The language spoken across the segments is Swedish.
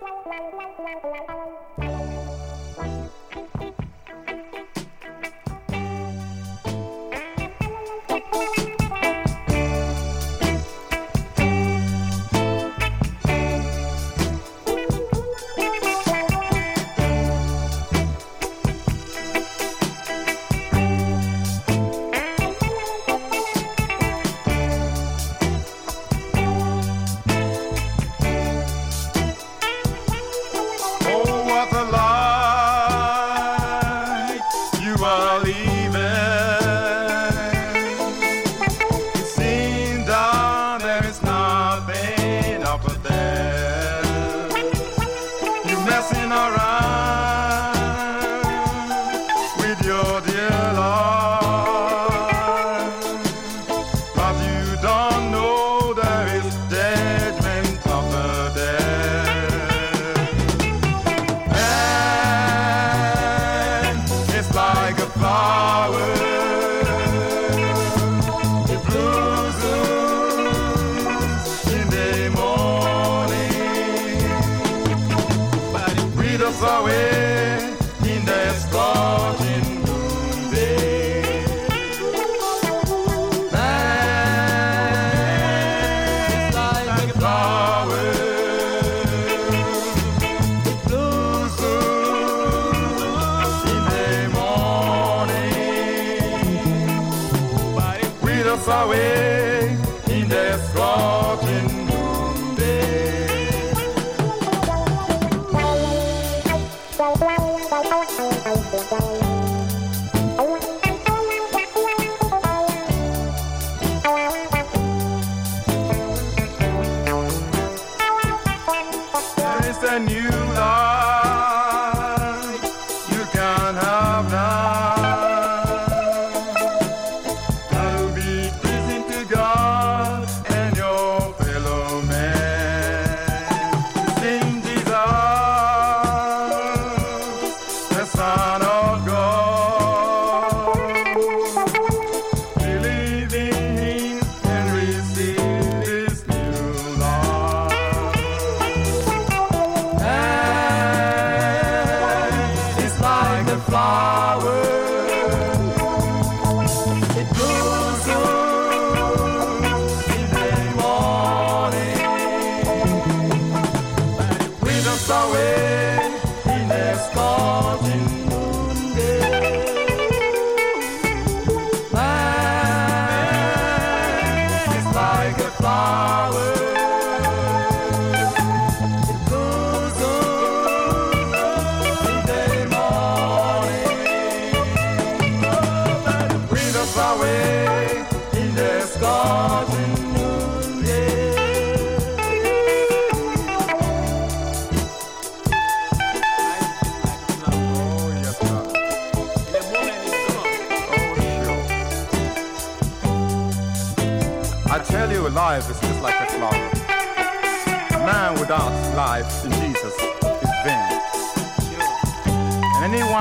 Thank you.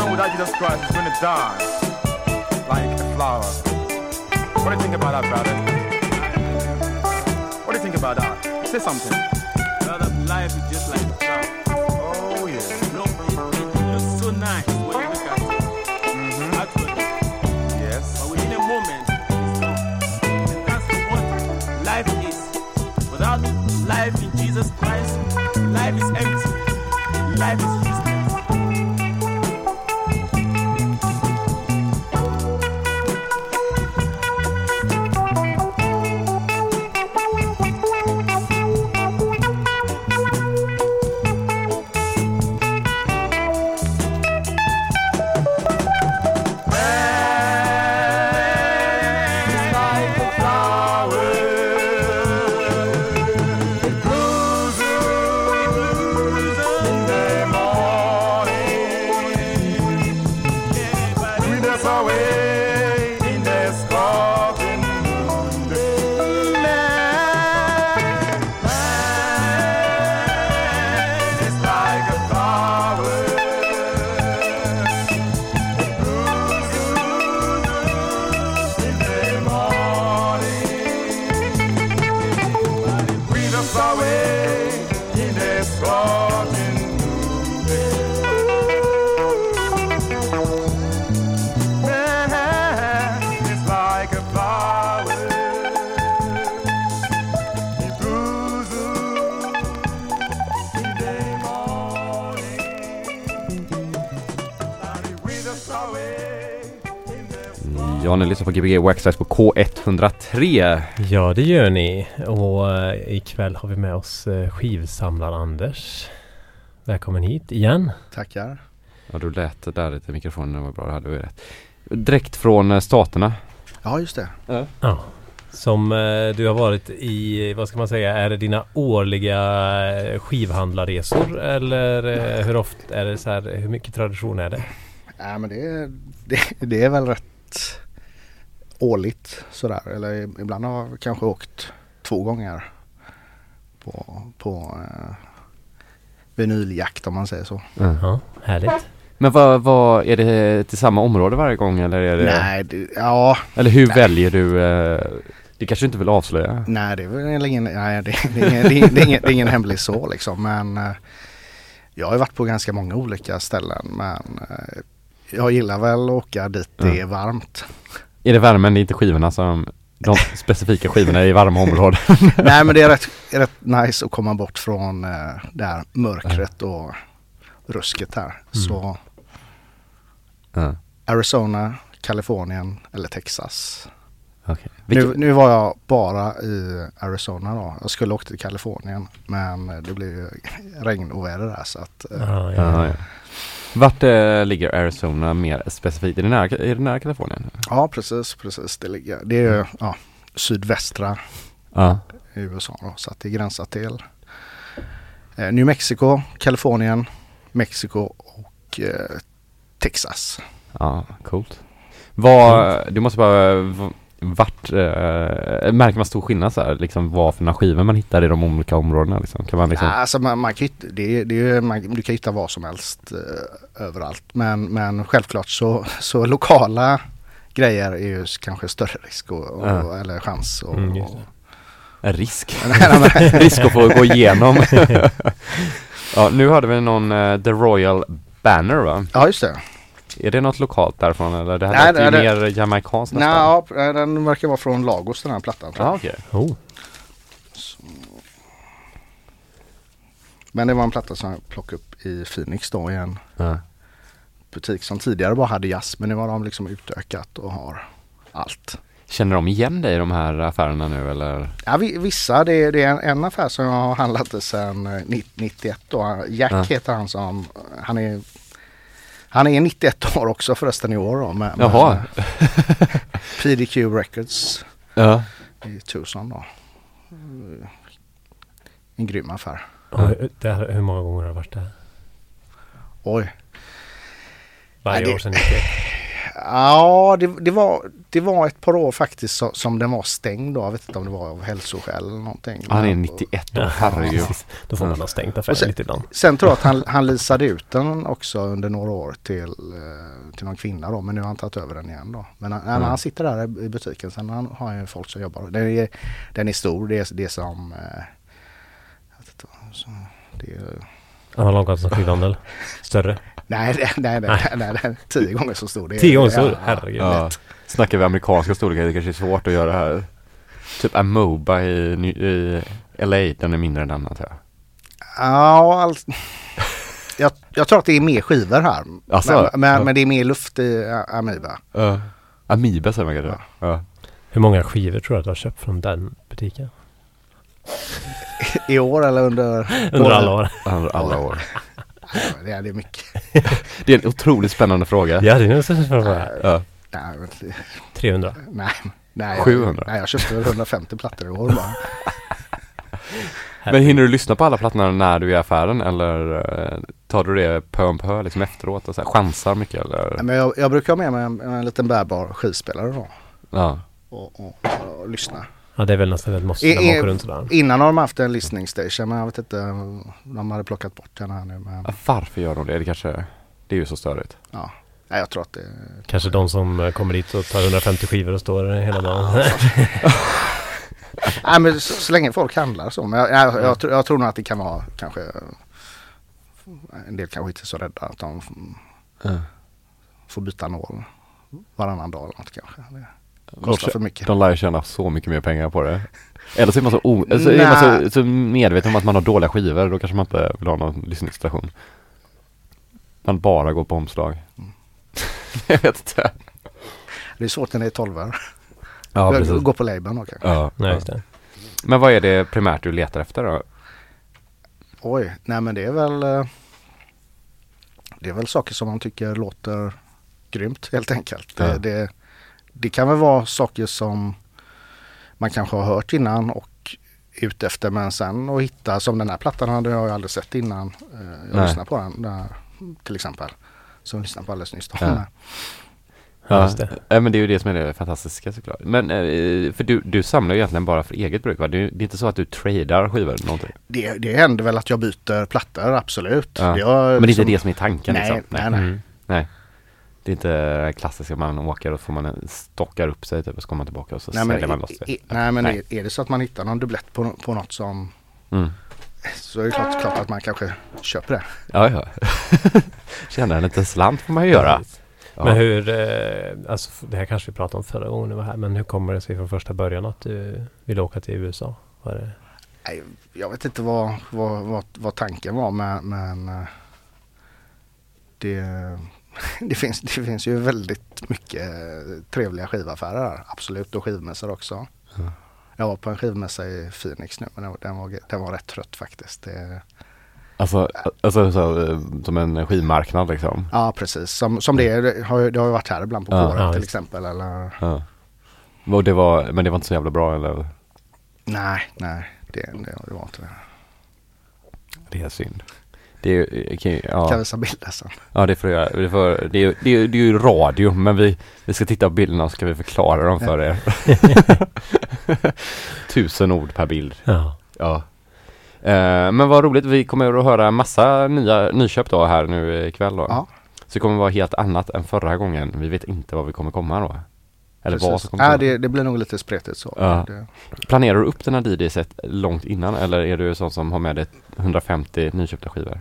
man without Jesus Christ is going to die like a flower. What do you think about that, brother? What do you think about that? Say something. Brother, life is just like a flower. Oh, yeah. No, it, looks so nice when you look at it. Mm-hmm. Actually. Yes. But within a moment, it's gone. And that's what life is. Without life in Jesus Christ, life is empty. Life is Gbg Waxlife på K103. Ja, det gör ni. Och eh, ikväll har vi med oss uh, skivsamlar-Anders. Välkommen hit igen. Tackar. Ja, du lät där lite mikrofonen, det var bra, det hade vi rätt. Direkt från eh, staterna. Ja, just det. Ja. Som eh, du har varit i, vad ska man säga, är det dina årliga eh, skivhandlarresor? Eller eh, hur ofta är det så här, hur mycket tradition är det? Nej, men det, är- det, det är väl rätt årligt sådär. Eller ibland har jag kanske åkt två gånger på, på eh, vinyljakt om man säger så. Ja, härligt. Men vad, vad, är det till samma område varje gång eller är det? Nej, det, ja, Eller hur Nej. väljer du? Eh, det kanske du inte vill avslöja? nej det är väl ingen, nej, det, det, är ingen, det, är, det, är ingen, det är ingen hemlig så liksom. Men eh, jag har ju varit på ganska många olika ställen. Men eh, jag gillar väl att åka dit det är varmt. Är det värmen, det är inte skivorna som de specifika skivorna i varma områden? Nej men det är rätt, rätt nice att komma bort från eh, det här mörkret och rusket här. Så Ja, Arizona, Kalifornien eller Texas. okej. Nu, nu var jag bara i Arizona då. Jag skulle åkt till Kalifornien men det blev ju regnoväder där så att eh, Ja, ja, ja. ja. Vart eh, ligger Arizona mer specifikt? Är det nära, är det nära Kalifornien? ja precis, precis. Det, ligger, det är ju ja, sydvästra Ja. USA då, så att det gränsar till eh, New Mexico, Kalifornien, Mexiko och eh, Texas. Ja, coolt. Vad, du måste bara, vart, eh, märker man stor skillnad så här, liksom vad för några skivor man hittar i de olika områdena liksom? Kan man liksom, Ja, alltså man, man kan hitta, det, det, är- man, du kan hitta vad som helst eh, överallt. Men, men självklart så, så lokala grejer är ju kanske större risk och, och, Ja. eller chans. Och, Mm, en risk? Risk att få gå igenom. ja, nu hörde vi någon eh, The Royal Banner va? ja just det. Är det något lokalt därifrån eller? Det här Nej, låter ju det- mer jamaikanskt Nej, nästan. ja, den verkar vara från Lagos den här plattan. Ja, jag. okej. Oh, Men det var en platta som jag plockade upp i Phoenix då i en butik som tidigare bara hade jazz. Men nu har de liksom utökat och har allt. Känner de igen dig i de här affärerna nu eller? Ja, vi- vissa, det är, det är en, en affär som jag har handlat sedan eh, 91 då. Jack Ja. heter han som, han är han är 91 år också förresten i år då. Med, med Jaha. PDQ Records Ja. i Tucson då. En grym affär. det här, hur många gånger har du varit där? Oj. Varje Nej, det- år sedan 91? Ja, det, det, var, det var ett par år faktiskt som, som den var stängd då. Jag vet inte om det var av hälsoskäl eller någonting. Han är Men- 91 år, herregud. precis. Då får man ha stängt affären sen- lite ibland. Sen tror jag att han, han leasade ut den också under några år till, eh, till någon kvinna då. Men nu har han tagit över den igen då. Men han, Mm. han sitter där i butiken. Sen han har han ju folk som jobbar. Den är, den är stor. Det är det är som... Eh, jag vet inte, vad- så, det är, Han har långt som skivhandel. Större. nej, nej, nej, nej, nej, tio gånger så stor. Det är- Tio gånger så? ja, Herregud. Ja. Snackar vi amerikanska storlekar, det kanske är svårt att göra här. Typ Amoba i, i LA, den är mindre än den antar jag. Ja, allt. Jag, jag tror att det är mer skivor här. Asså? men, men, Ja. men det är mer luft i A- Amoeba. Uh. Amiba säger man kanske? Ja. Hur många skivor tror du att du har köpt från den butiken? I år eller under... Under alla år? Under alla år. Det är, det är mycket. Det är en otroligt spännande fråga. Ja, det är nog så som fråga. Ja. Nej, men- 300. nej, nej, jag- 700. Nej, jag köpte 150 plattor i år bara. Men hinner du lyssna på alla plattorna när du är i affären eller eh, tar du det pö om pö liksom efteråt och så här, chansar mycket eller? Nej, Men jag, jag brukar ha med mig en, en liten bärbar skivspelare då. Ja. Och, och, och lyssna. Ja, det är väl nästan ett måste när man åker runt sådär. Innan har de haft en listening station men jag vet inte. De hade plockat bort den här nu. Men, Ja, Varför gör de det? Det kanske, det är ju så störigt. ja. Nej, jag tror att det... Kanske de som eh, kommer dit och tar 150 skivor och står hela dagen. Nej men så, så länge folk handlar så. Men jag, jag, jag, tror- jag tror nog att det kan vara kanske en del kanske inte är så rädda att de Ja. får byta nål varannan dag eller något kanske. Det De, kostar för mycket. de lär ju tjäna så mycket mer pengar på det. Eller så är man så, o- alltså är man så, så medveten om att man har dåliga skivor, då kanske man inte vill ha någon lyssningsstation. Man bara går på omslag. Mm. jag vet inte. Det är svårt när det är tolvor. Ja, precis. Gå på labeln då kanske. Ja, Nej, just det. Men vad är det primärt du letar efter då? Oj, nej men det är väl eh, Det är väl saker som man tycker låter grymt helt enkelt. Ja. Det, det, det kan väl vara saker som man kanske har hört innan och ute efter men sen att hitta som den här plattan hade jag ju aldrig sett innan. Eh, Jag Nej. lyssnade på den där, till exempel. Som jag lyssnade på alldeles nyss. Ja. Men- Ja, just det. Ja, men det är ju det som är det fantastiska såklart. Men eh, för du, du samlar ju egentligen bara för eget bruk va? Det är, det är inte så att du tradar skivor eller någonting? Det, det händer väl att jag byter plattor, absolut. Ja. Det har Men det är inte liksom- det som är tanken Nej, liksom? nej, nej. Mm. Nej. Det är inte klassiska man åker och får man en, stockar upp sig typ och så kommer man tillbaka och så Nej men, säljer man i- loss det. nej, men Nej. Är, är det så att man hittar någon dubblett på, på något som Mm. Så är det klart, klart att man kanske köper det. Ja, ja. Tjänar en liten slant får man ju göra. Ja. Men hur, eh, alltså det här kanske vi pratade om förra gången du var här, men hur kommer det sig från första början att du ville åka till USA? Var det? Nej, jag vet inte vad, vad, vad, vad tanken var men, men eh, det, det, finns, det finns ju väldigt mycket trevliga skivaffärer här. Absolut och skivmässor också. Ja. Jag var på en skivmässa i Phoenix nu men den, var- den, var, den var rätt trött faktiskt. Det, Alltså, alltså så, eh, som en skivmarknad liksom. ja precis, som, som det, det, har, ju- det har varit här ibland på Ja, kåren ja, till exempel. Eller, Ja. Och det var, men det var inte så jävla bra eller? nej, nej det, det, det var inte det. Det är synd. Det är ju, eh, kan ju- Kan ja, visa bilder sen. ja det får du göra. Det, får, det, är, det, är, det är ju radio men vi, vi ska titta på bilderna och så ska vi förklara dem för er. Tusen ord per bild. Ja. Ja. Eh, men vad roligt, vi kommer att höra massa nya nyköp då här nu ikväll då. Ja. Så det kommer vara helt annat än förra gången. Vi vet inte vad vi kommer komma då. Eller vad som kommer komma. det, det blir nog lite spretigt så. Ja. Det, Planerar du upp den här DJ-set långt innan eller är du sån som har med dig 150 nyköpta skivor?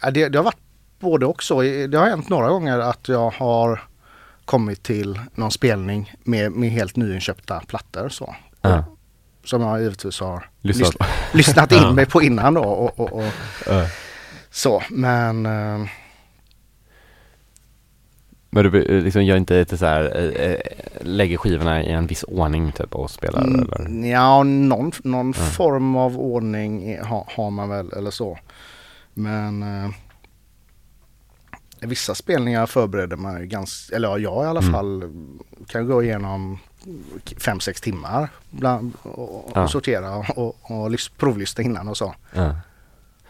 Ja, det, det har varit både och så. Det har hänt några gånger att jag har kommit till någon spelning med, med helt nyinköpta plattor så. Ja. Som jag givetvis har Lyssnat. lys- lyssnat in Ja. mig på innan då. Och, och, och, så, men eh, Men du eh, liksom gör inte lite så här, eh, eh, lägger skivorna i en viss ordning typ och spelar eller? mm, ja, någon, någon Ja. form av ordning har, man väl eller så. Men eh, vissa spelningar förbereder man ju ganska, eller ja, jag i alla Mm. fall kan gå igenom fem sex timmar bland, och, och Ja. sortera och, och, och lys- provlyssna innan och så. Ja.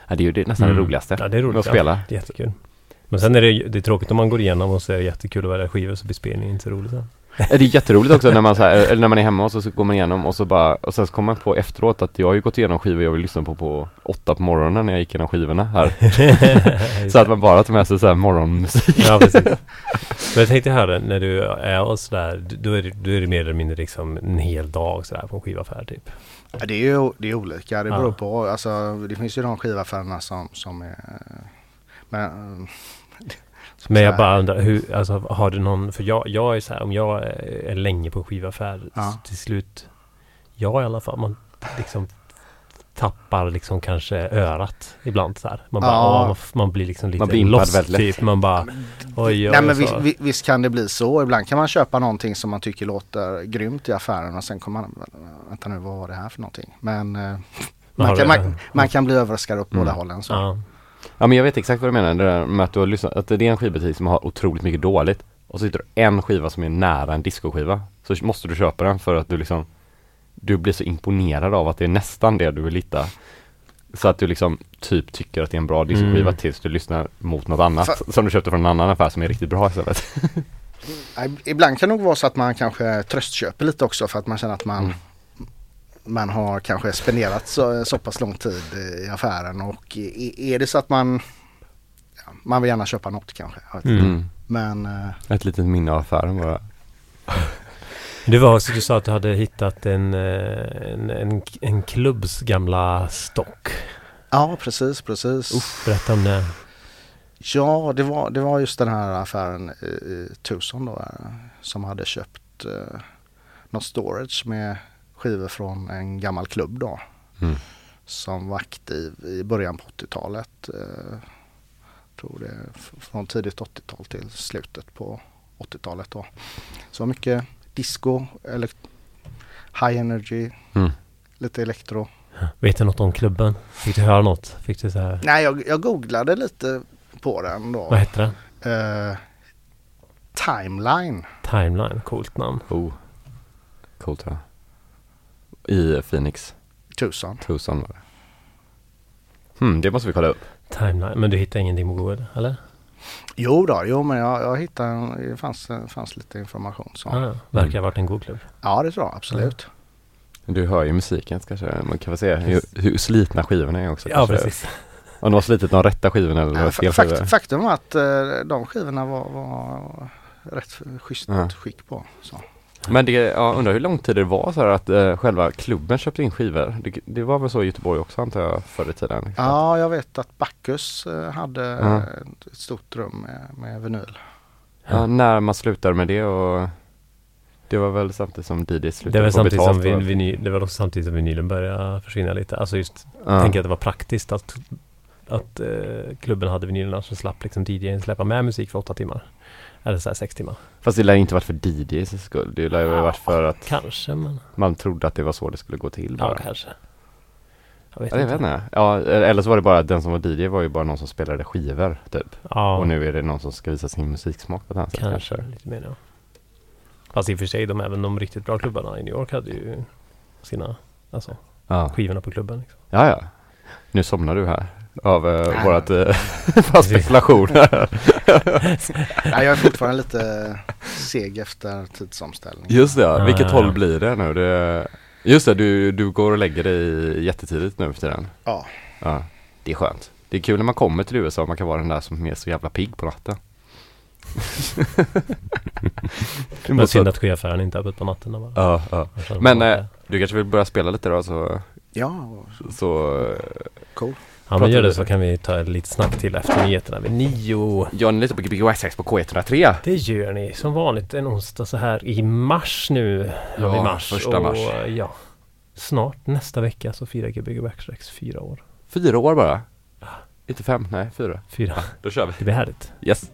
ja det är ju det, nästan det Mm. roligaste. Ja, det är roligt. Att spela. Ja, det är jättekul. Men sen är det, det är tråkigt om man går igenom och så är det jättekul att välja skivor så blir spelningen inte så roligt sen. Det är jätteroligt också när man, så här, eller när man är hemma och så, så går man igenom och så bara Och sen så kommer man på efteråt att jag har ju gått igenom skivor jag vill lyssna på på åtta på morgonen när jag gick igenom skivorna här Så att man bara tar med sig så här morgonmusik Ja, precis. Men jag tänkte höra, när du är och sådär, då är det, då är det mer eller mindre liksom en hel dag sådär på en skivaffär typ. Ja, det är ju det är olika, det beror Ja. på. Alltså, det finns ju de skivaffärerna som, som är men, Men jag bara undrar, hur, alltså har du någon, för jag, jag är så här, om jag är länge på skivaffär, Ja. till slut, jag i alla fall, man liksom tappar liksom kanske örat ibland så här. Man, bara, Ja. åh, man, blir liksom lite Man blir lost typ. Man bara, oj, oj, Nej men visst, vi- visst kan det bli så. Ibland kan man köpa någonting som man tycker låter grymt i affären och sen kommer man, vänta nu vad var det här för någonting? Men eh, man, kan, man, man kan bli överraskad åt båda Mm. hållen. Så. Ja. Ja men jag vet exakt vad du menar, det där med att du har lyssnat, att det är en skivbutik som har otroligt mycket dåligt Och så hittar du en skiva som är nära en discoskiva Så måste du köpa den för att du liksom Du blir så imponerad av att det är nästan det du vill hitta Så att du liksom typ tycker att det är en bra discoskiva Mm. tills du lyssnar mot något annat Fa- Som du köpte från en annan affär som är riktigt bra istället Ibland kan det nog vara så att man kanske tröstköper lite också för att man känner att man Mm. Man har kanske spenderat så, så pass lång tid i affären och är, det så att man ja, Man vill gärna köpa något kanske. Mm. Men eh, Ett litet minne av affären bara Du var också, du sa att du hade hittat en, eh, en, en, en klubbs gamla stock. ja precis, precis. Berätta om det. Ja, det var, det var just den här affären i, i Tucson då eh, som hade köpt eh, något storage med skivor från en gammal klubb då mm. som var aktiv i början på 80-talet. Eh, tror det från tidigt 80-tal till slutet på 80-talet då. Så mycket disco, eller high energy, Mm. lite elektro. Vet du något om klubben? Fick du höra något? Fick du så här, Nej, jag, jag googlade lite på den då. vad heter den? Eh, Timeline. Timeline, coolt namn. Oh. Coolt ja. I Phoenix, Tucson. Tucson var det. Hmm, det måste vi kolla upp. Timeline, men du hittar ingenting på Google, eller? Jo då, jo men jag, jag hittade, en- det fanns, fanns lite information. Så. Ja. Verkar ha varit en god klubb. Ja det tror jag absolut. Du hör ju musiken kanske, man kan väl se hur, hur slitna skivorna är också. Ja, kanske. precis. Om de har slitit de rätta skivorna eller Ja, fel skivor. fakt, faktum var att eh, de skivorna var, var rätt schysst Ja. skick på. Så. Men det, ja, undrar hur lång tid det var så här att eh, själva klubben köpte in skivor. Det, det var väl så i Göteborg också antar jag förr i tiden? Ja, jag vet att Bacchus eh, hade Ja. eh, ett stort rum med, med vinyl. Ja, när man slutade med det och det var väl samtidigt som DJ slutade Det var, samtidigt som betalt vin, och- vinyl, det var också samtidigt som vinylen började försvinna lite. Alltså just, Ja. tänker att det var praktiskt att, att eh, klubben hade vinylerna så slapp liksom DJn släppa med musik för åtta timmar. Eller så här sex timmar. Fast det lär inte varit för DJs skull. Det lär ju ha varit för att Kanske, men man trodde att det var så det skulle gå till ja, bara. kanske. Jag vet Ja, inte. vet inte. Ja, eller så var det bara att den som var DJ var ju bara någon som spelade skivor typ. Ja, Och nu är det någon som ska visa sin musiksmak på ett annat sätt kanske. Lite mer ja. Fast i och för sig, de, även de riktigt bra klubbarna i New York hade ju sina, alltså Ja. skivorna på klubben. Liksom. ja, ja. Nu somnar du här av eh, vårat eh, fast spekulation här. Nej, jag är fortfarande lite seg efter tidsomställning. Just det, ja. Vilket ja, håll ja. blir det nu? Det, just det, du, du går och lägger dig jättetidigt nu för tiden. Ja. Ja, det är skönt. Det är kul när man kommer till USA och man kan vara den där som är så jävla pigg på natten. Det måste- synd att skivaffären inte är öppet på natten. Bara. Ja, ja. Men eh, du kanske vill börja spela lite då så, Ja, så cool. Ja men gör det så kan vi ta ett litet snack till efter nyheterna vid nio. gör ni lite på Gbg på K103? Det gör ni som vanligt en onsdag så här i mars nu. Ja, mars. första mars. Och, ja, snart nästa vecka så firar Gbg Backstrex fyra år. Fyra år bara? Inte fem, nej fyra. Fyra. Då kör vi. Det blir härligt. Yes.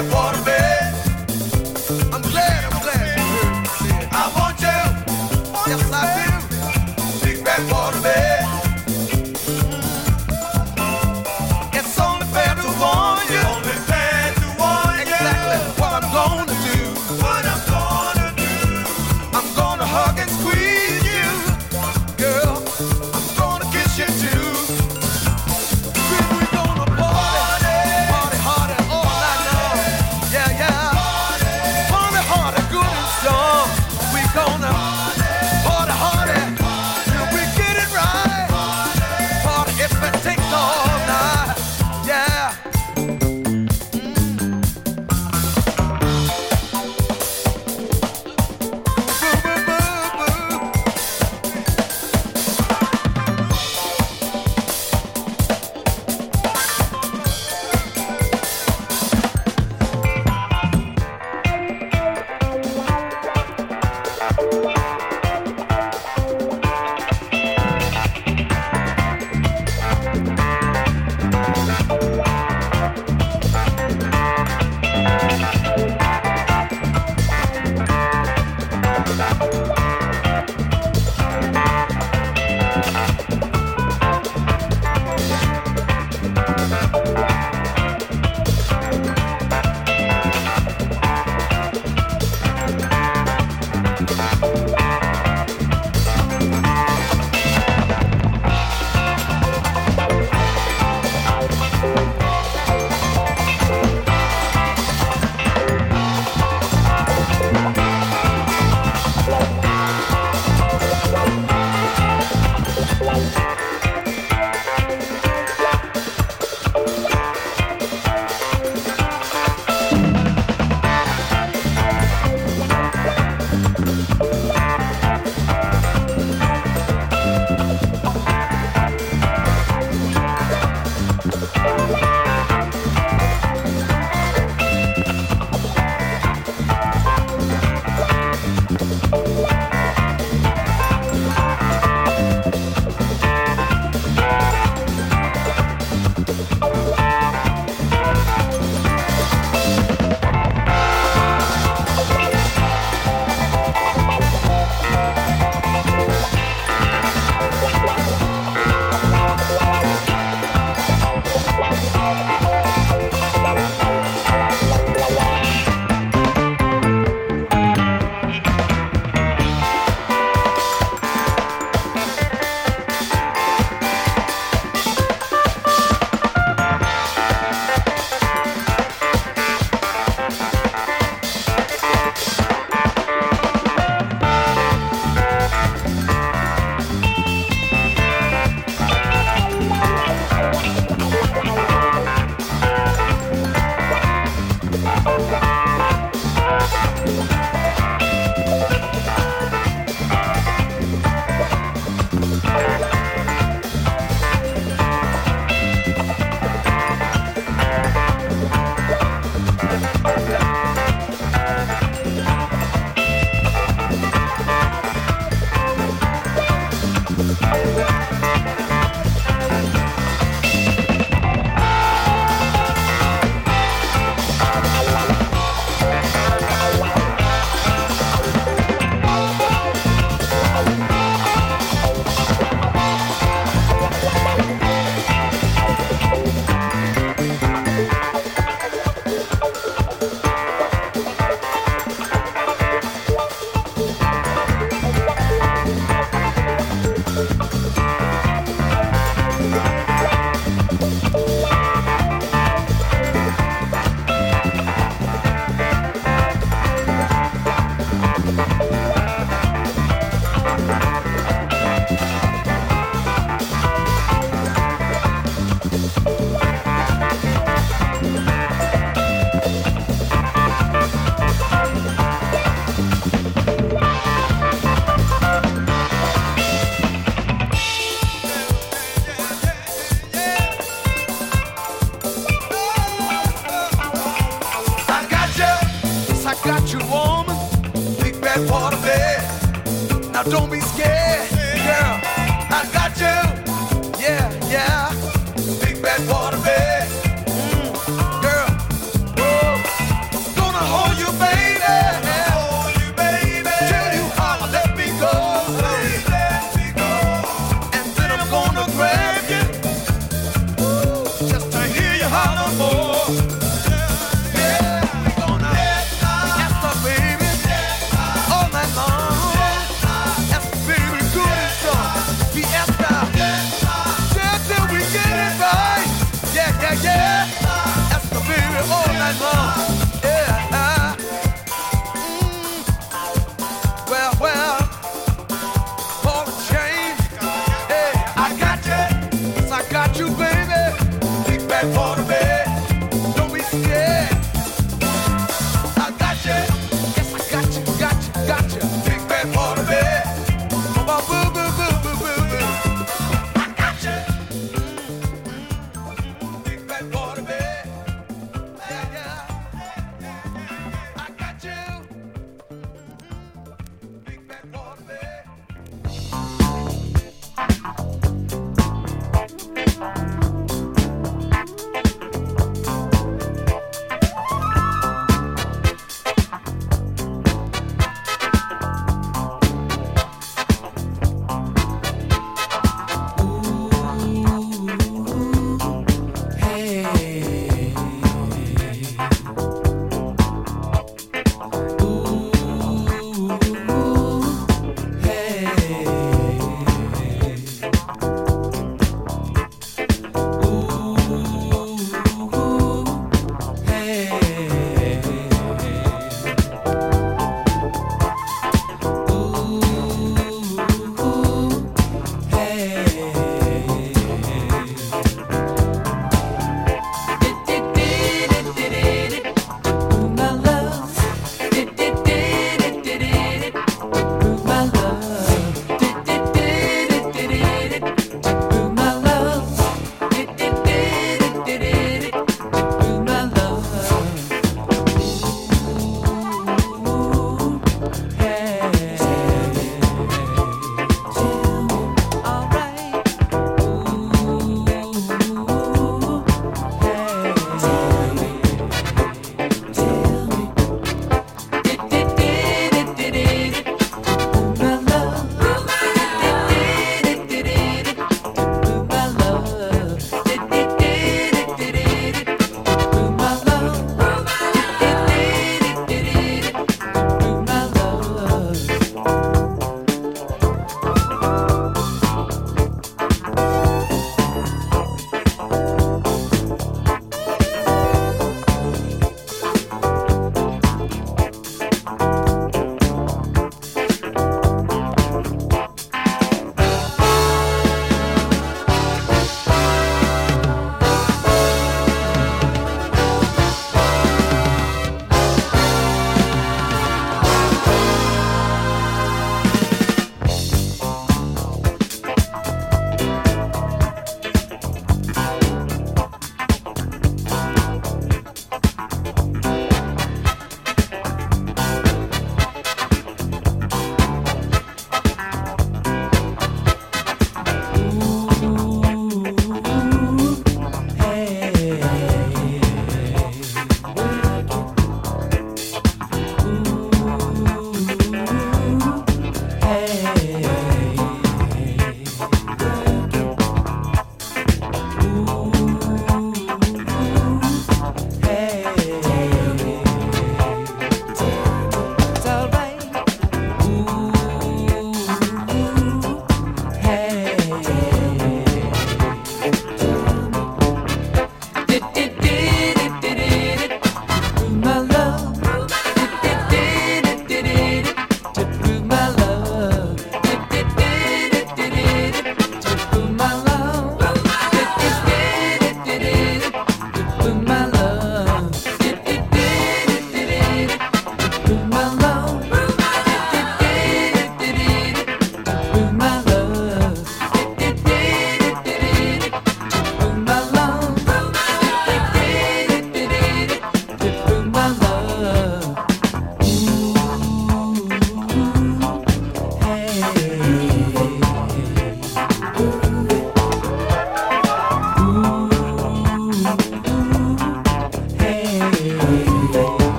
Report.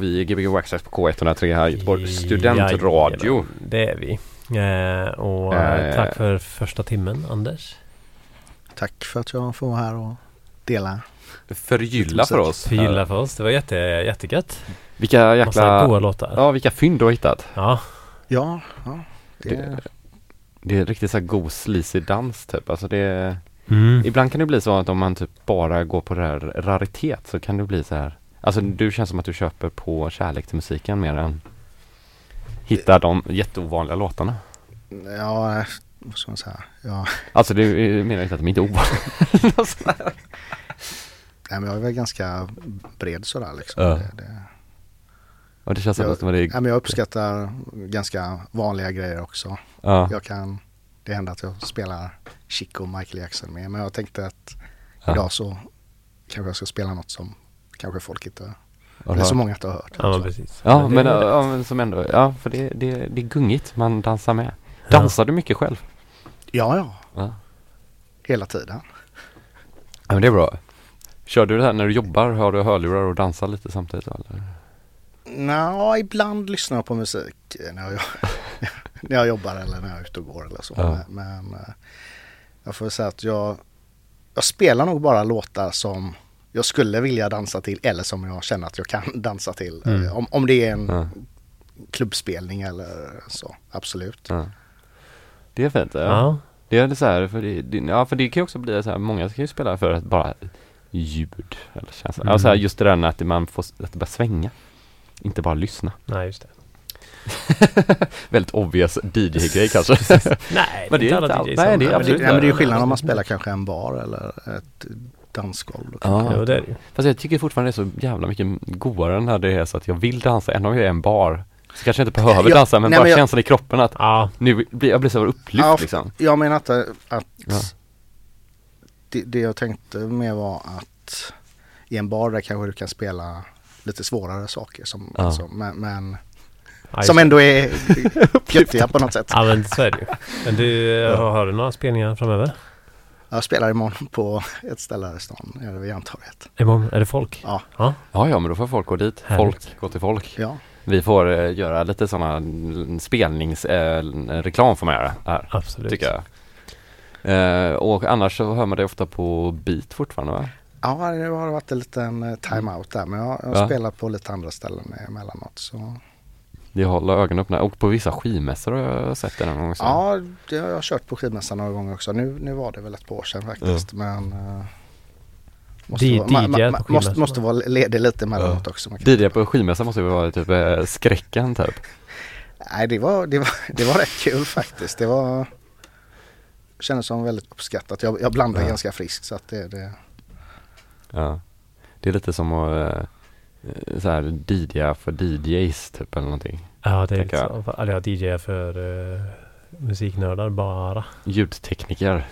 Vi är Gbg Waxxax på K103 här i Göteborg Studentradio. Jajamän, Det är vi. Eh, och eh, Eh. tack för första timmen Anders. Tack för att jag får vara här och dela. Förgylla för oss. Förgylla för oss. Det var jätte, jättegött. Vilka Massa jäkla... goa låtar. Ja, vilka fynd du har hittat. Ja. Ja, ja. Det, Det, det är riktigt så här god sleazy dans typ. Alltså det Mm. Ibland kan det bli så att om man typ bara går på det här raritet så kan det bli så här. Alltså du känns som att du köper på kärlek till musiken mer än hitta de jätteovanliga låtarna. ja, vad ska man säga? Ja, Alltså det menar inte att de inte är ovanliga. nej, men jag är väl ganska bred sådär liksom. Ja. Det, det, Och det känns som jag, att det är... nej, men jag uppskattar ganska vanliga grejer också. Ja, Jag kan, det händer att jag spelar Chico och Michael Jackson med. Men jag tänkte att Ja. idag så kanske jag ska spela något som kanske folk inte, och eller så många inte har hört. Ja, men precis. ja det- men, ja, men som ändå, ja för det, det, det är gungigt, man dansar med. Dansar du mycket själv? Ja, ja, Ja. hela tiden. Ja men det är bra. Kör du det här när du jobbar, har du hörlurar och dansar lite samtidigt eller? Nå, ibland lyssnar jag på musik när jag, när jag jobbar eller när jag är ute och går eller så. Ja. Men, men eh, jag får säga att jag, jag spelar nog bara låtar som jag skulle vilja dansa till eller som jag känner att jag kan dansa till. Mm. Eh, Om, om det är en Ja. klubbspelning eller så, absolut. Ja. Det är fint. Ja. Ja. Det är så här, för det, ja för det kan ju också bli så här, många kan ju spela för att bara ljud eller känsla. Mm. Alltså just det där med att man får, att det börjar svänga. Inte bara lyssna. Nej, just det. Väldigt obvious DJ-grej kanske. Nej, Men det är alla inte all- DJs nej, det är Ja, men det, absolut ja, men det är ju skillnad om man spelar kanske en bar eller ett dansgolv. Då Ja. Jo, det är det ju. Fast jag tycker fortfarande det är så jävla mycket godare när det är så att jag vill dansa, även om jag är en bar. Så kanske jag inte behöver Jag- dansa, men nej, bara men jag- känslan i kroppen att Ja, nu blir jag blir så upplyft Ja, liksom. Jag menar inte att Ja. det, det jag tänkte med var att i en bar där kanske du kan spela lite svårare saker som, Ja. alltså, men, men ja, som ändå är göttiga på något sätt. Ja, men så är det ju. Men du, har, har du några spelningar framöver? Jag spelar imorgon på ett ställe här i stan, vid Järntorget. Imorgon? Är det folk? Ja. Ja, ja, men då får folk gå dit. Härligt. Folk går till folk. Ja, Vi får eh, göra lite sådana spelningsreklam eh, reklam får man göra här, Absolut. tycker jag. Eh, och annars så hör man det ofta på beat fortfarande va? ja det har varit en liten eh, time-out där men jag, jag Ja. spelar på lite andra ställen emellanåt. Så. Vi håller ögonen öppna och på vissa skivmässor har jag sett det någon gång. Så. Ja, det har jag kört på skivmässan några gånger också. Nu, nu var det väl ett par år sedan faktiskt men eh, måste, Di- vara, ma, ma, DJ ma, på måste, måste vara ledig lite emellanåt också. Man kan- DJ på skivmässan måste ju vara typ eh, skräcken typ. Nej, det var, det, var, det var rätt kul faktiskt. Det var kändes som väldigt uppskattat. Jag, jag blandar Ja. ganska friskt så att det, det Ja. Det är lite som att eh, så här DJa för DJs typ eller någonting. Ja, det är lite så. Eller jag DJar för uh, musiknördar bara. Ljudtekniker.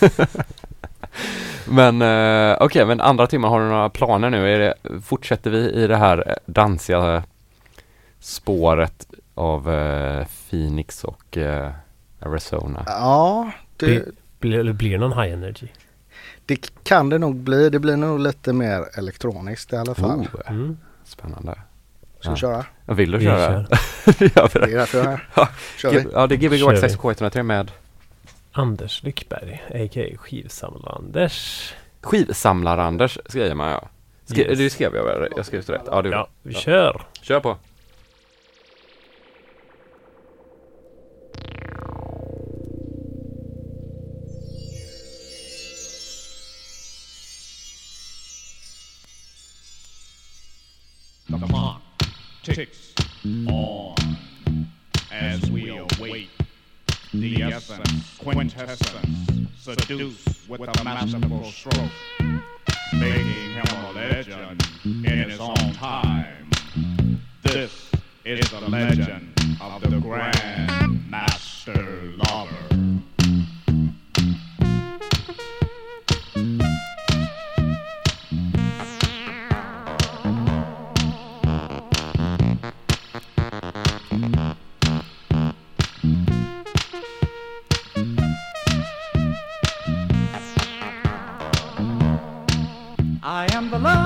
men eh, okej, men andra timmen har du några planer nu? Är det, fortsätter vi i det här eh, dansiga spåret av eh, Phoenix och eh, Arizona? Ja, det, Blir, blir, blir det någon high energy? Det kan det nog bli. Det blir nog lite mer elektroniskt i alla fall. Oh, Mm. spännande. Ska vi ja. köra? Ja, Vill du köra? kör. Vi Det det? är därför jag är här. Ja. Kör vi? Ja, det är Gbg Kör vi. 6K103 med Anders Lyckberg, a.k.a. Skivsamlar-Anders. Skivsamlar-Anders skriver man ja. Skri- Yes. Det skrev jag väl? Jag skrev rätt? Ja, du. Ja, vi kör! Kör på. The clock ticks on as we await the essence, quintessence, seduce with a masterful stroke, making him a legend in his own time. This is the legend of the Grand Master I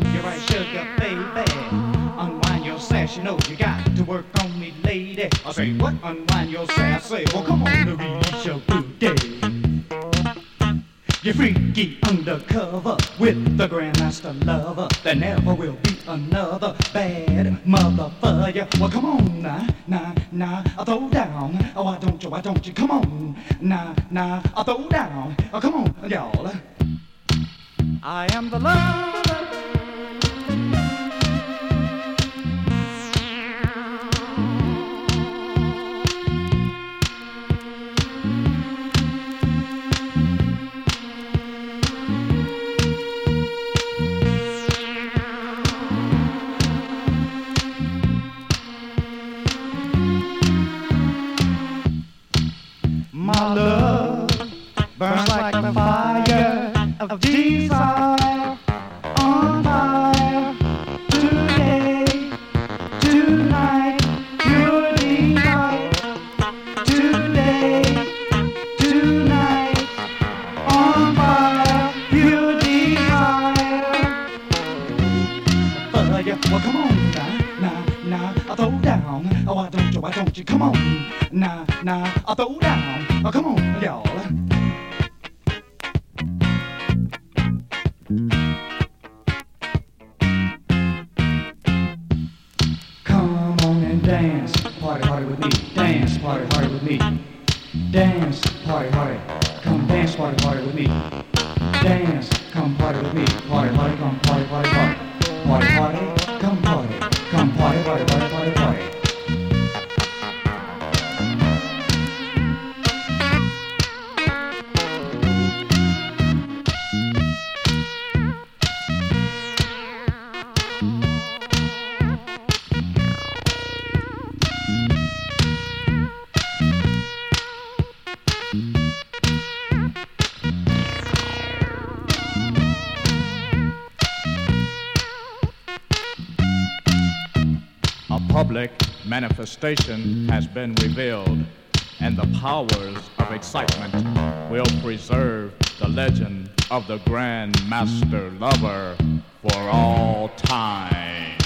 doggy. Show you right, sugar, baby. Unwind your sash, you know you got to work on me, lady. I say, what? Unwind your sash. Say, well, come on, to release your booty. You're freaky undercover with the Grandmaster lover. There never will be another bad mother for you. Well, come on, now, now, now, I throw down. Oh, why don't you, why don't you? Come on, now, now, I throw down. Oh, come on, y'all. I am the lover. My love burns like the fire of desire on fire today, tonight, pure. Today, tonight, on fire, pure desire. Well come on now, now, I throw down. Oh, why don't you, why don't you? Come on, throw down. 啊 come on 了了 manifestation has been revealed, and the powers of excitement will preserve the legend of the Grand Master Lover for all times.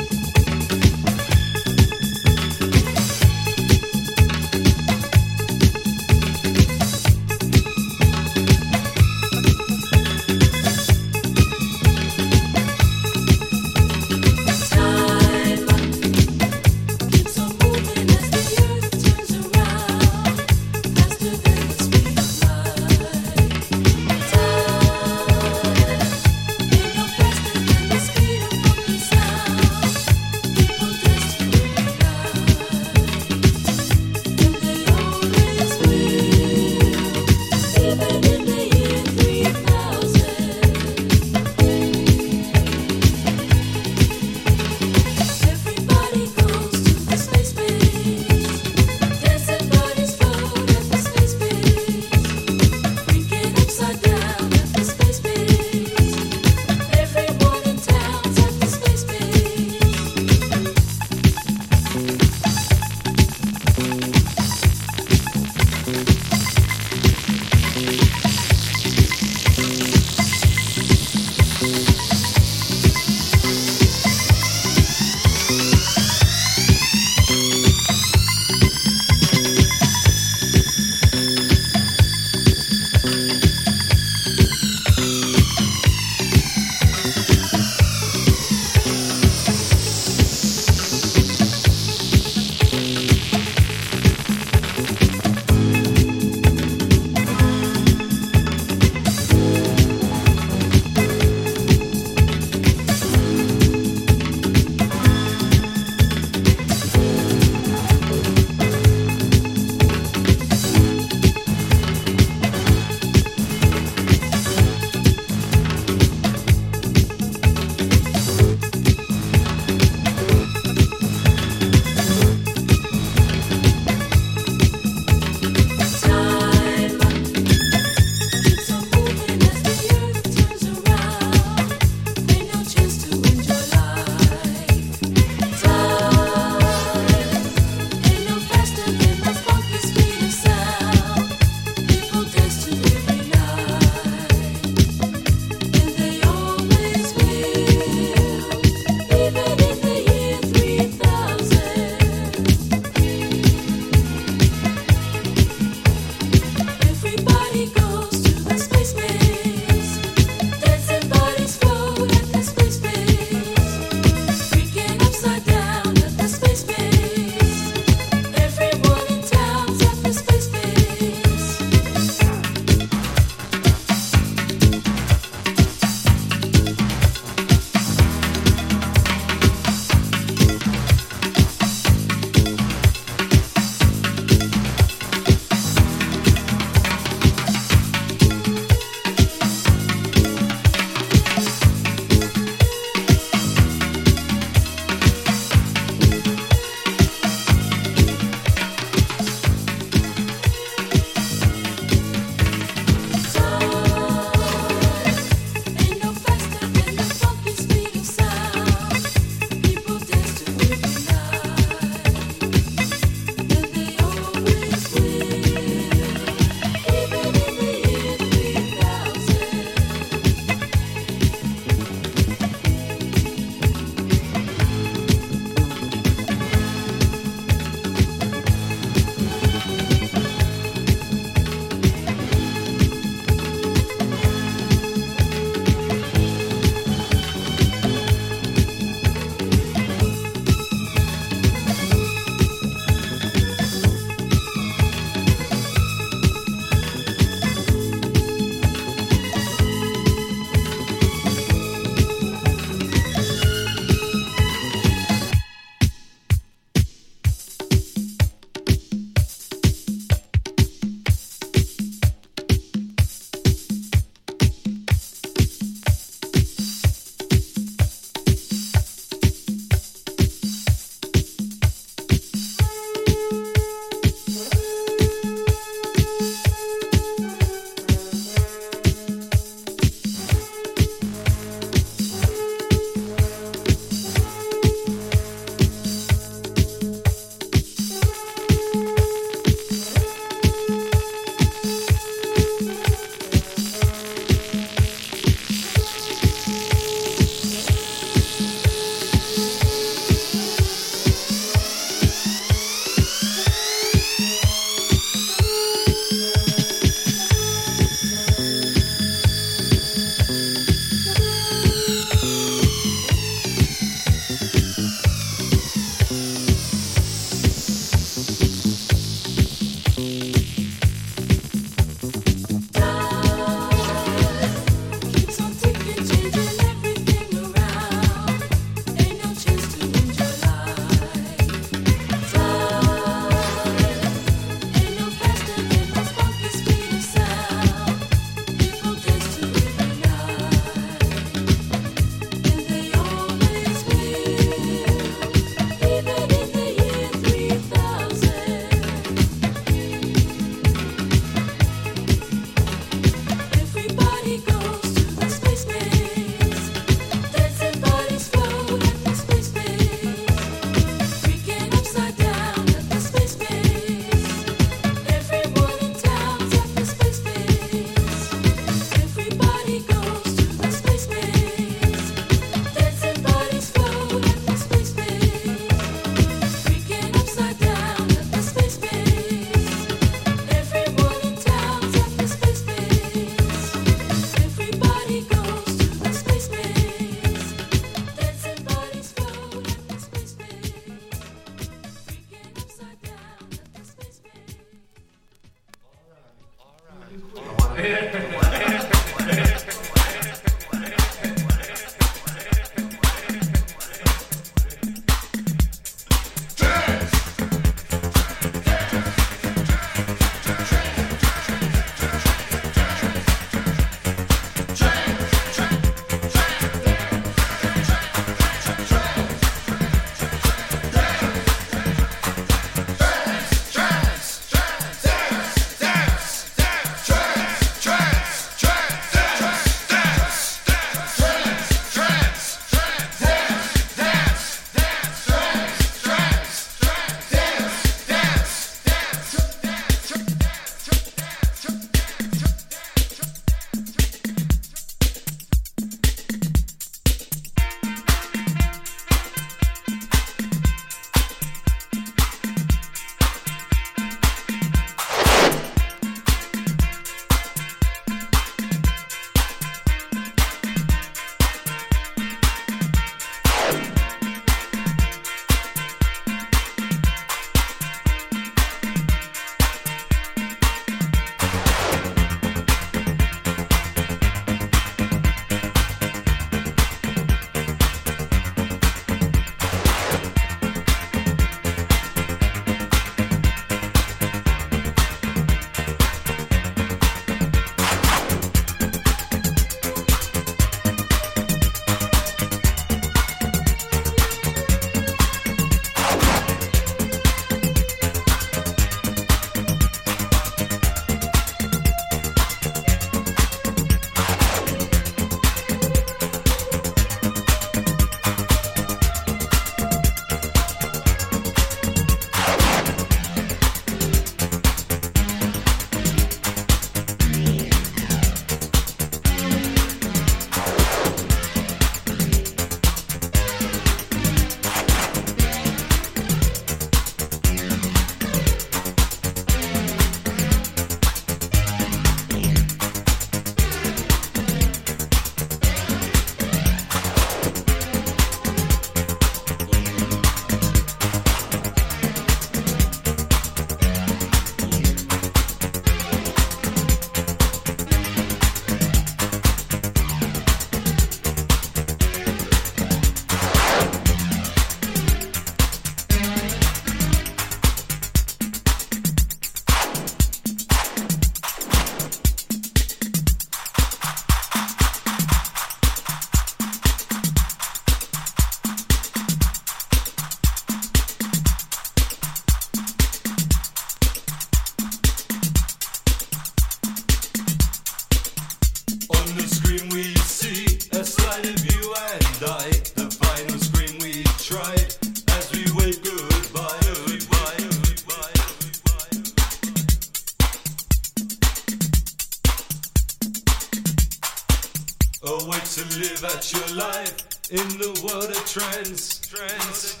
live out your life in the world of trends. Trends.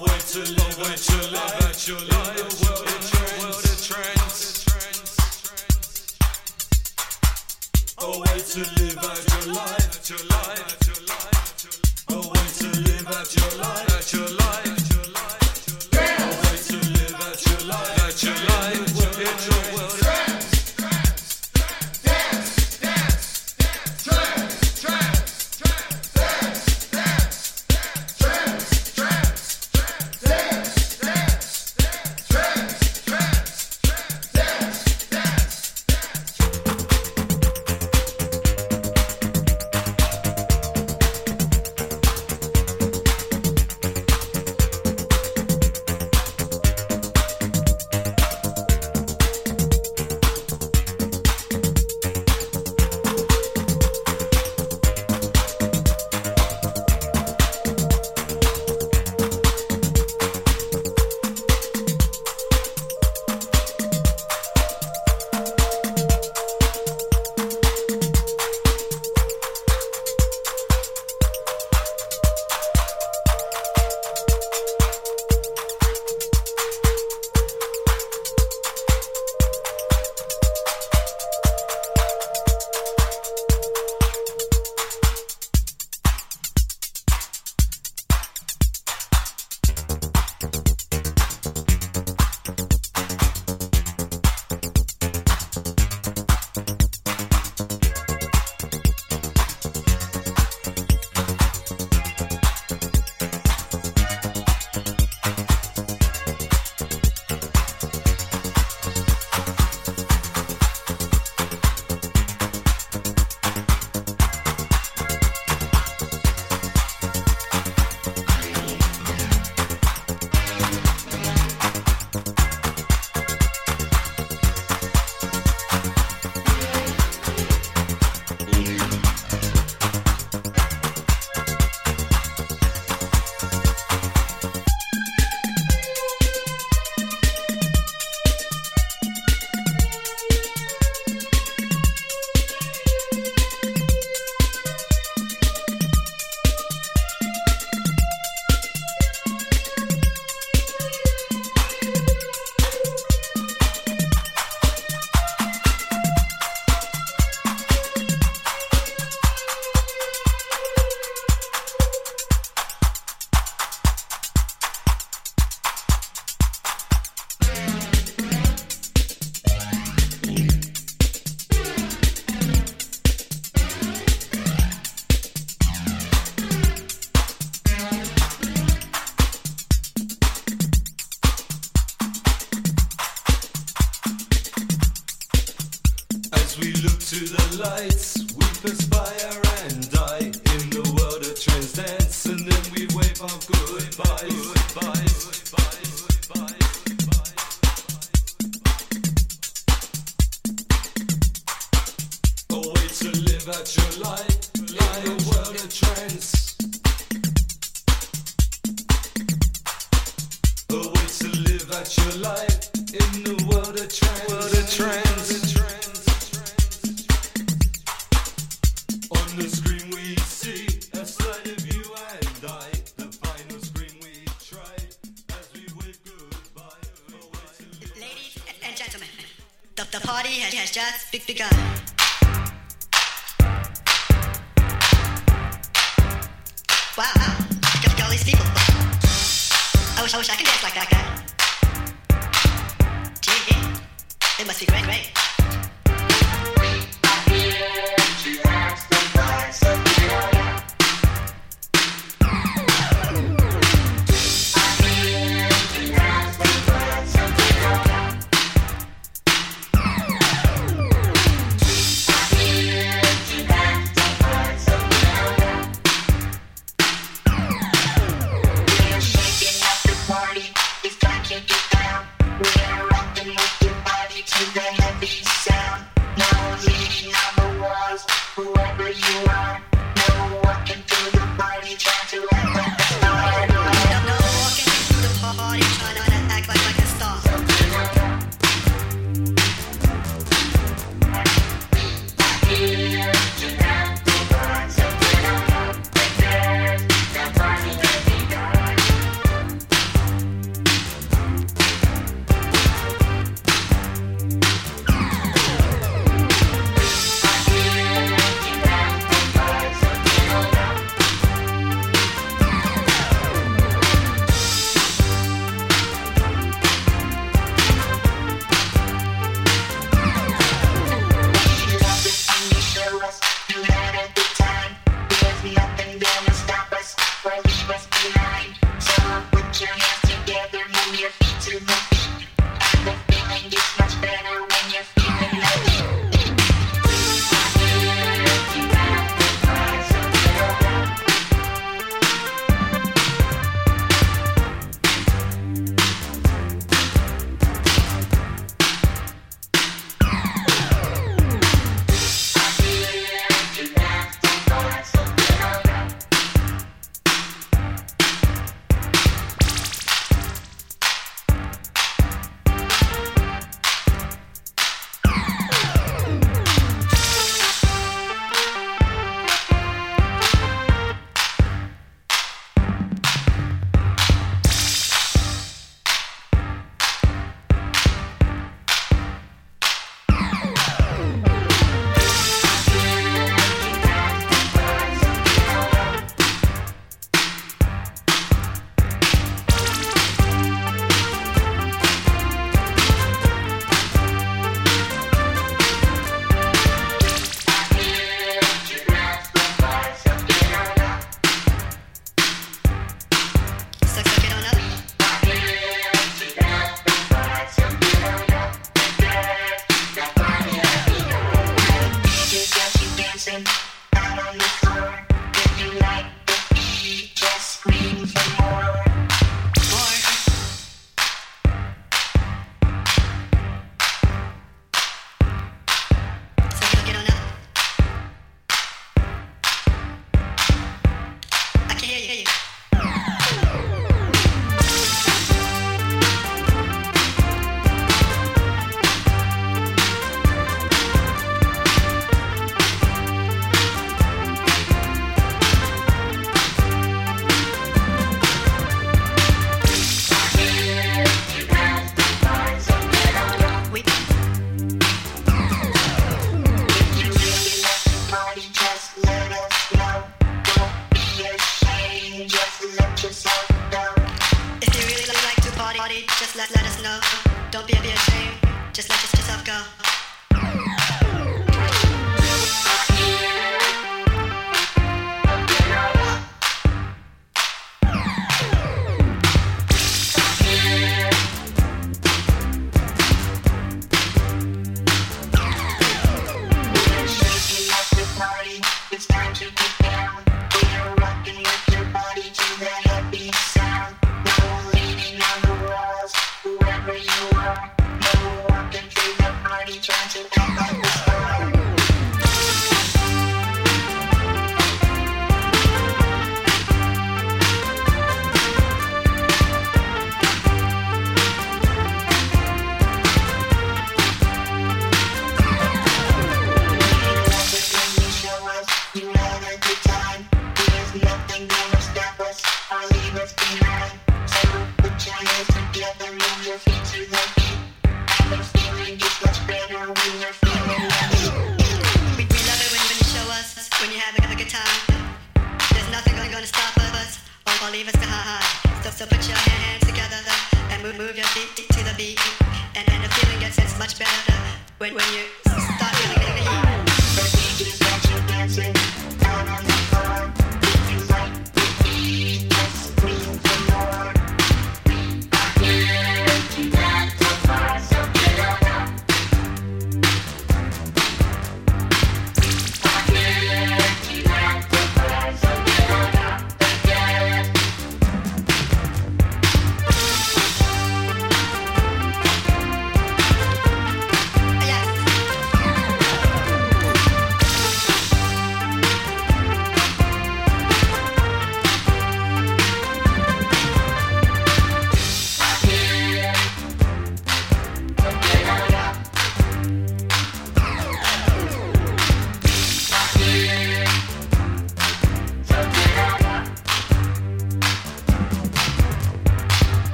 way to live out your life, out your life.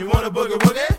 You wanna boogie woogie?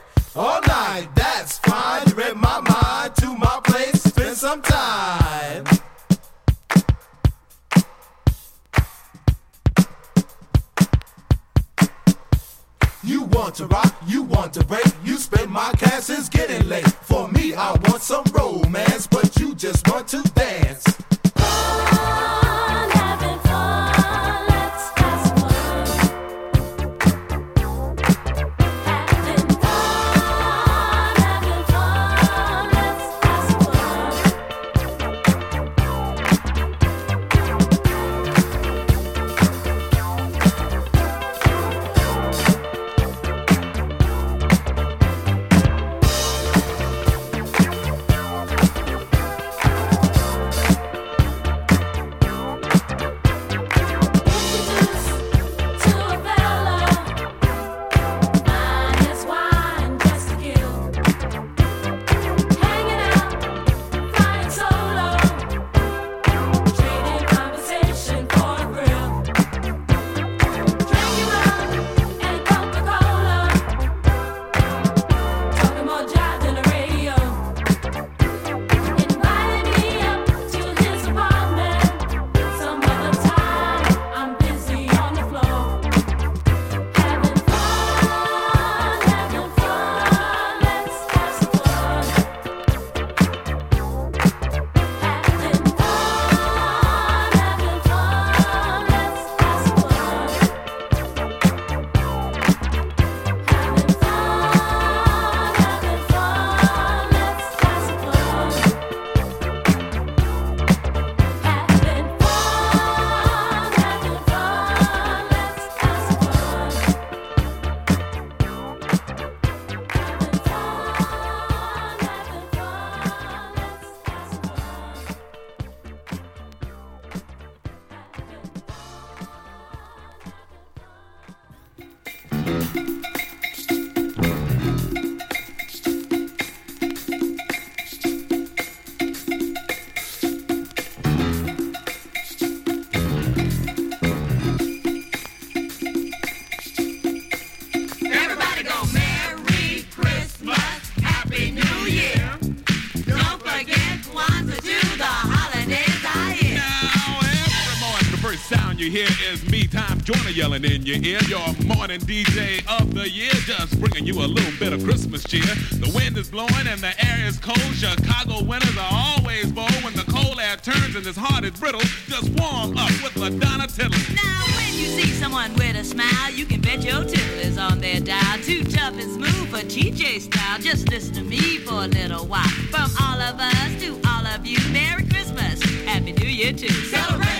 Joyner, yelling in your ear. Your morning DJ of the year, just bringing you a little bit of Christmas cheer. The wind is blowing and the air is cold. Chicago winters are always bold. When the cold air turns and this heart is brittle, just warm up with Madonna Tittle. Now, when you see someone with a smile, you can bet your tittle is on their dial. Too tough and smooth for TJ style. Just listen to me for a little while. From all of us to all of you, Merry Christmas, Happy New Year too. Celebrate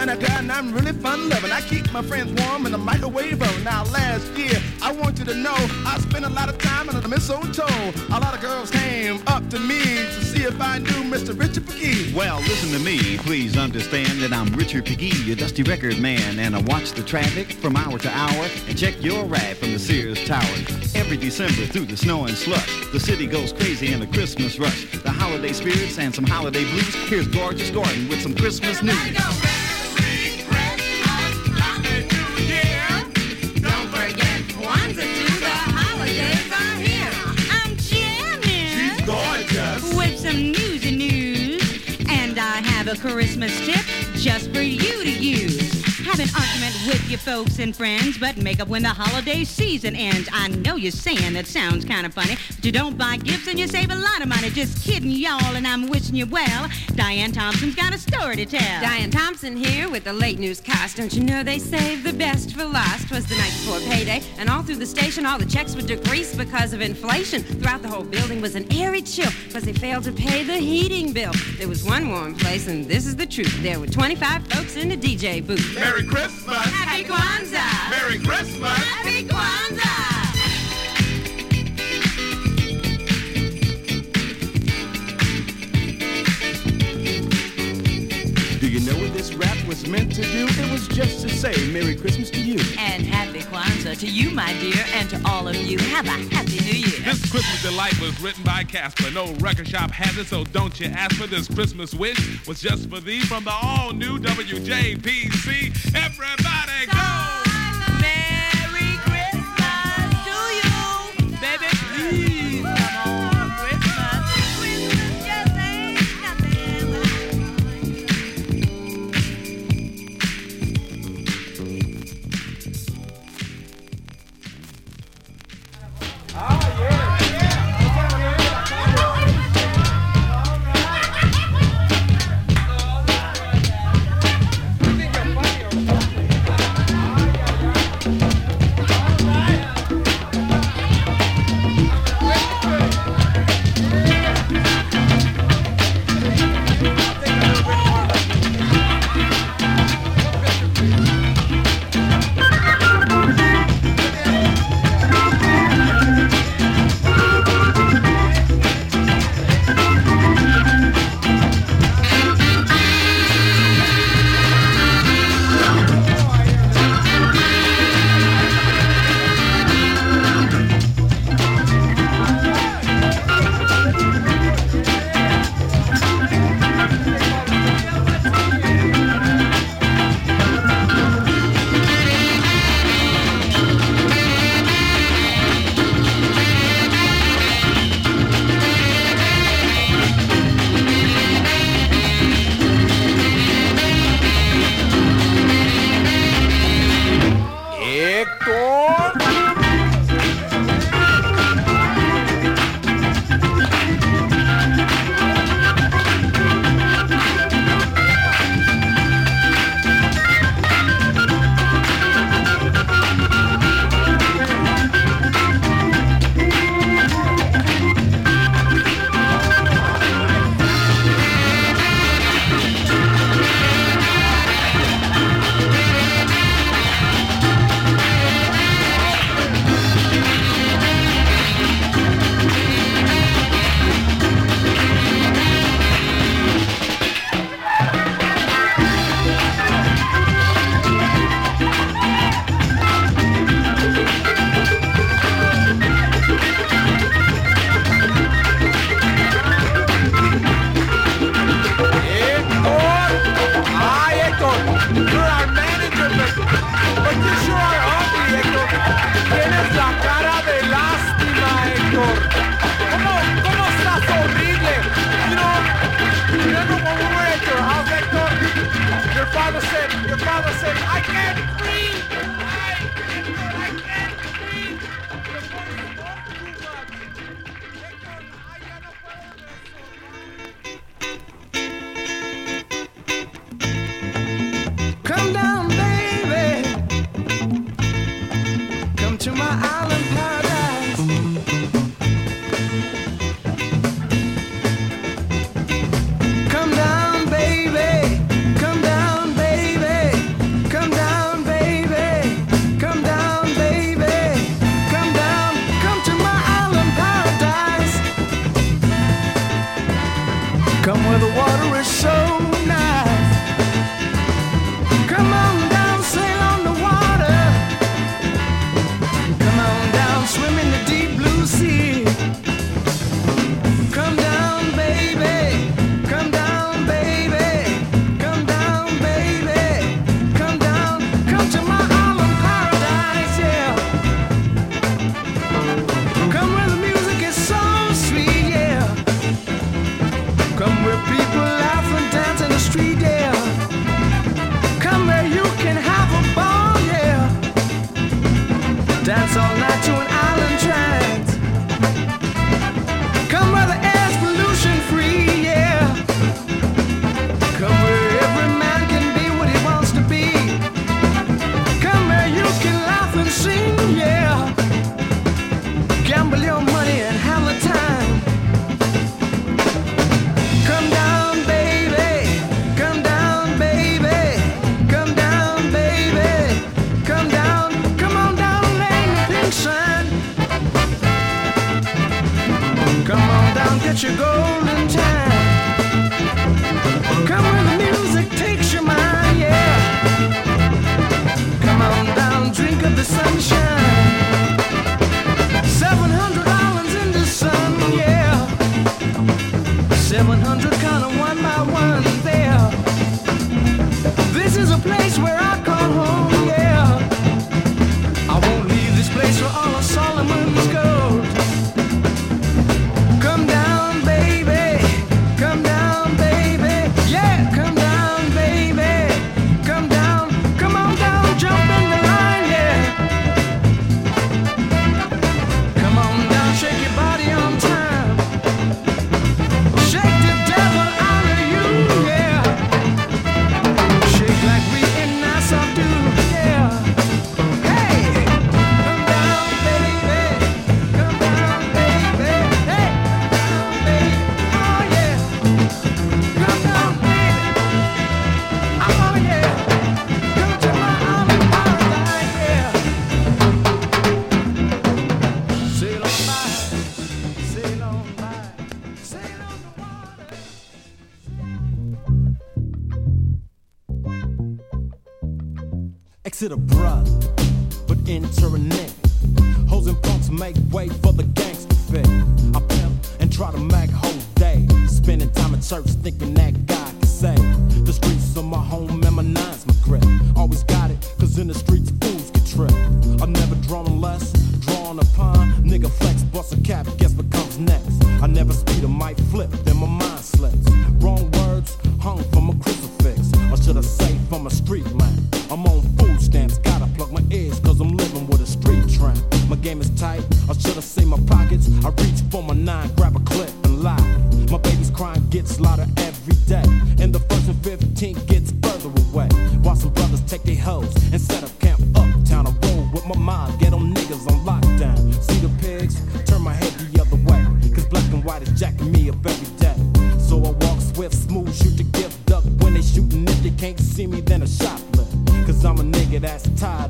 kind of guy and I'm really fun loving. I keep my friends warm in the microwave oven. Now last year, I want you to know I spent a lot of time under the mistletoe. A lot of girls came up to me to see if I knew Mr. Richard McGee. Well, listen to me. Please understand that I'm Richard Pegee, your dusty record man, and I watch the traffic from hour to hour and check your ride from the Sears Tower. Every December through the snow and slush, the city goes crazy in a Christmas rush. The holiday spirits and some holiday blues. Here's Gorgeous Gordon with some Christmas news. Don't Christmas tip just for you to use. Have an argument with your folks and friends, but make up when the holiday season ends. I know you're saying that sounds kind of funny, but you don't buy gifts and you save a lot of money. Just kidding, y'all, and I'm wishing you well. Diane Thompson's got a story to tell. Diane Thompson here with the late news cast. Don't you know they saved the best for last? Twas the night before payday, and all through the station, all the checks were decreased because of inflation. Throughout the whole building was an airy chill because they failed to pay the heating bill. There was one warm place, and this is the truth. There were 25 folks in the DJ booth. Merry Christmas. Happy Kwanzaa! Merry Christmas! Happy Kwanzaa! Do you know what this rap was meant to do? It was just to say Merry Christmas to you. And Happy Kwanzaa to you, my dear, and to all of you. Have a Happy New Year. This Christmas delight was written by Casper. No record shop has it, so don't you ask for this Christmas wish. Was just for thee from the all new WJPC. Everybody go! island paradise. clip and lock. My baby's crying, gets louder every day. And the first and 15 gets further away. While some brothers take their hoes and set up camp uptown. I roll with my mind, get them niggas on lockdown. See the pigs, turn my head the other way. Cause black and white is jacking me up every day. So I walk swift, smooth, shoot the gift up. When they shooting, if they can't see me, then a shot lift. Cause I'm a nigga that's tired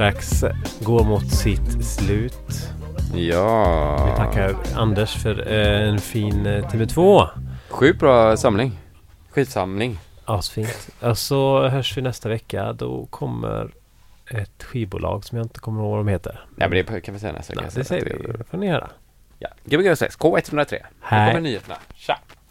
strax går mot sitt slut. Ja. Vi tackar Anders för eh, en fin eh, TV2. Sjukt bra samling. Skitsamling. Asfint. Så hörs vi nästa vecka. Då kommer ett skivbolag som jag inte kommer ihåg vad de heter. Nej men det kan vi säga nästa vecka. Det säger vi. Det får ni höra. Ja. Gbg K103. Här kommer nyheterna. Tja!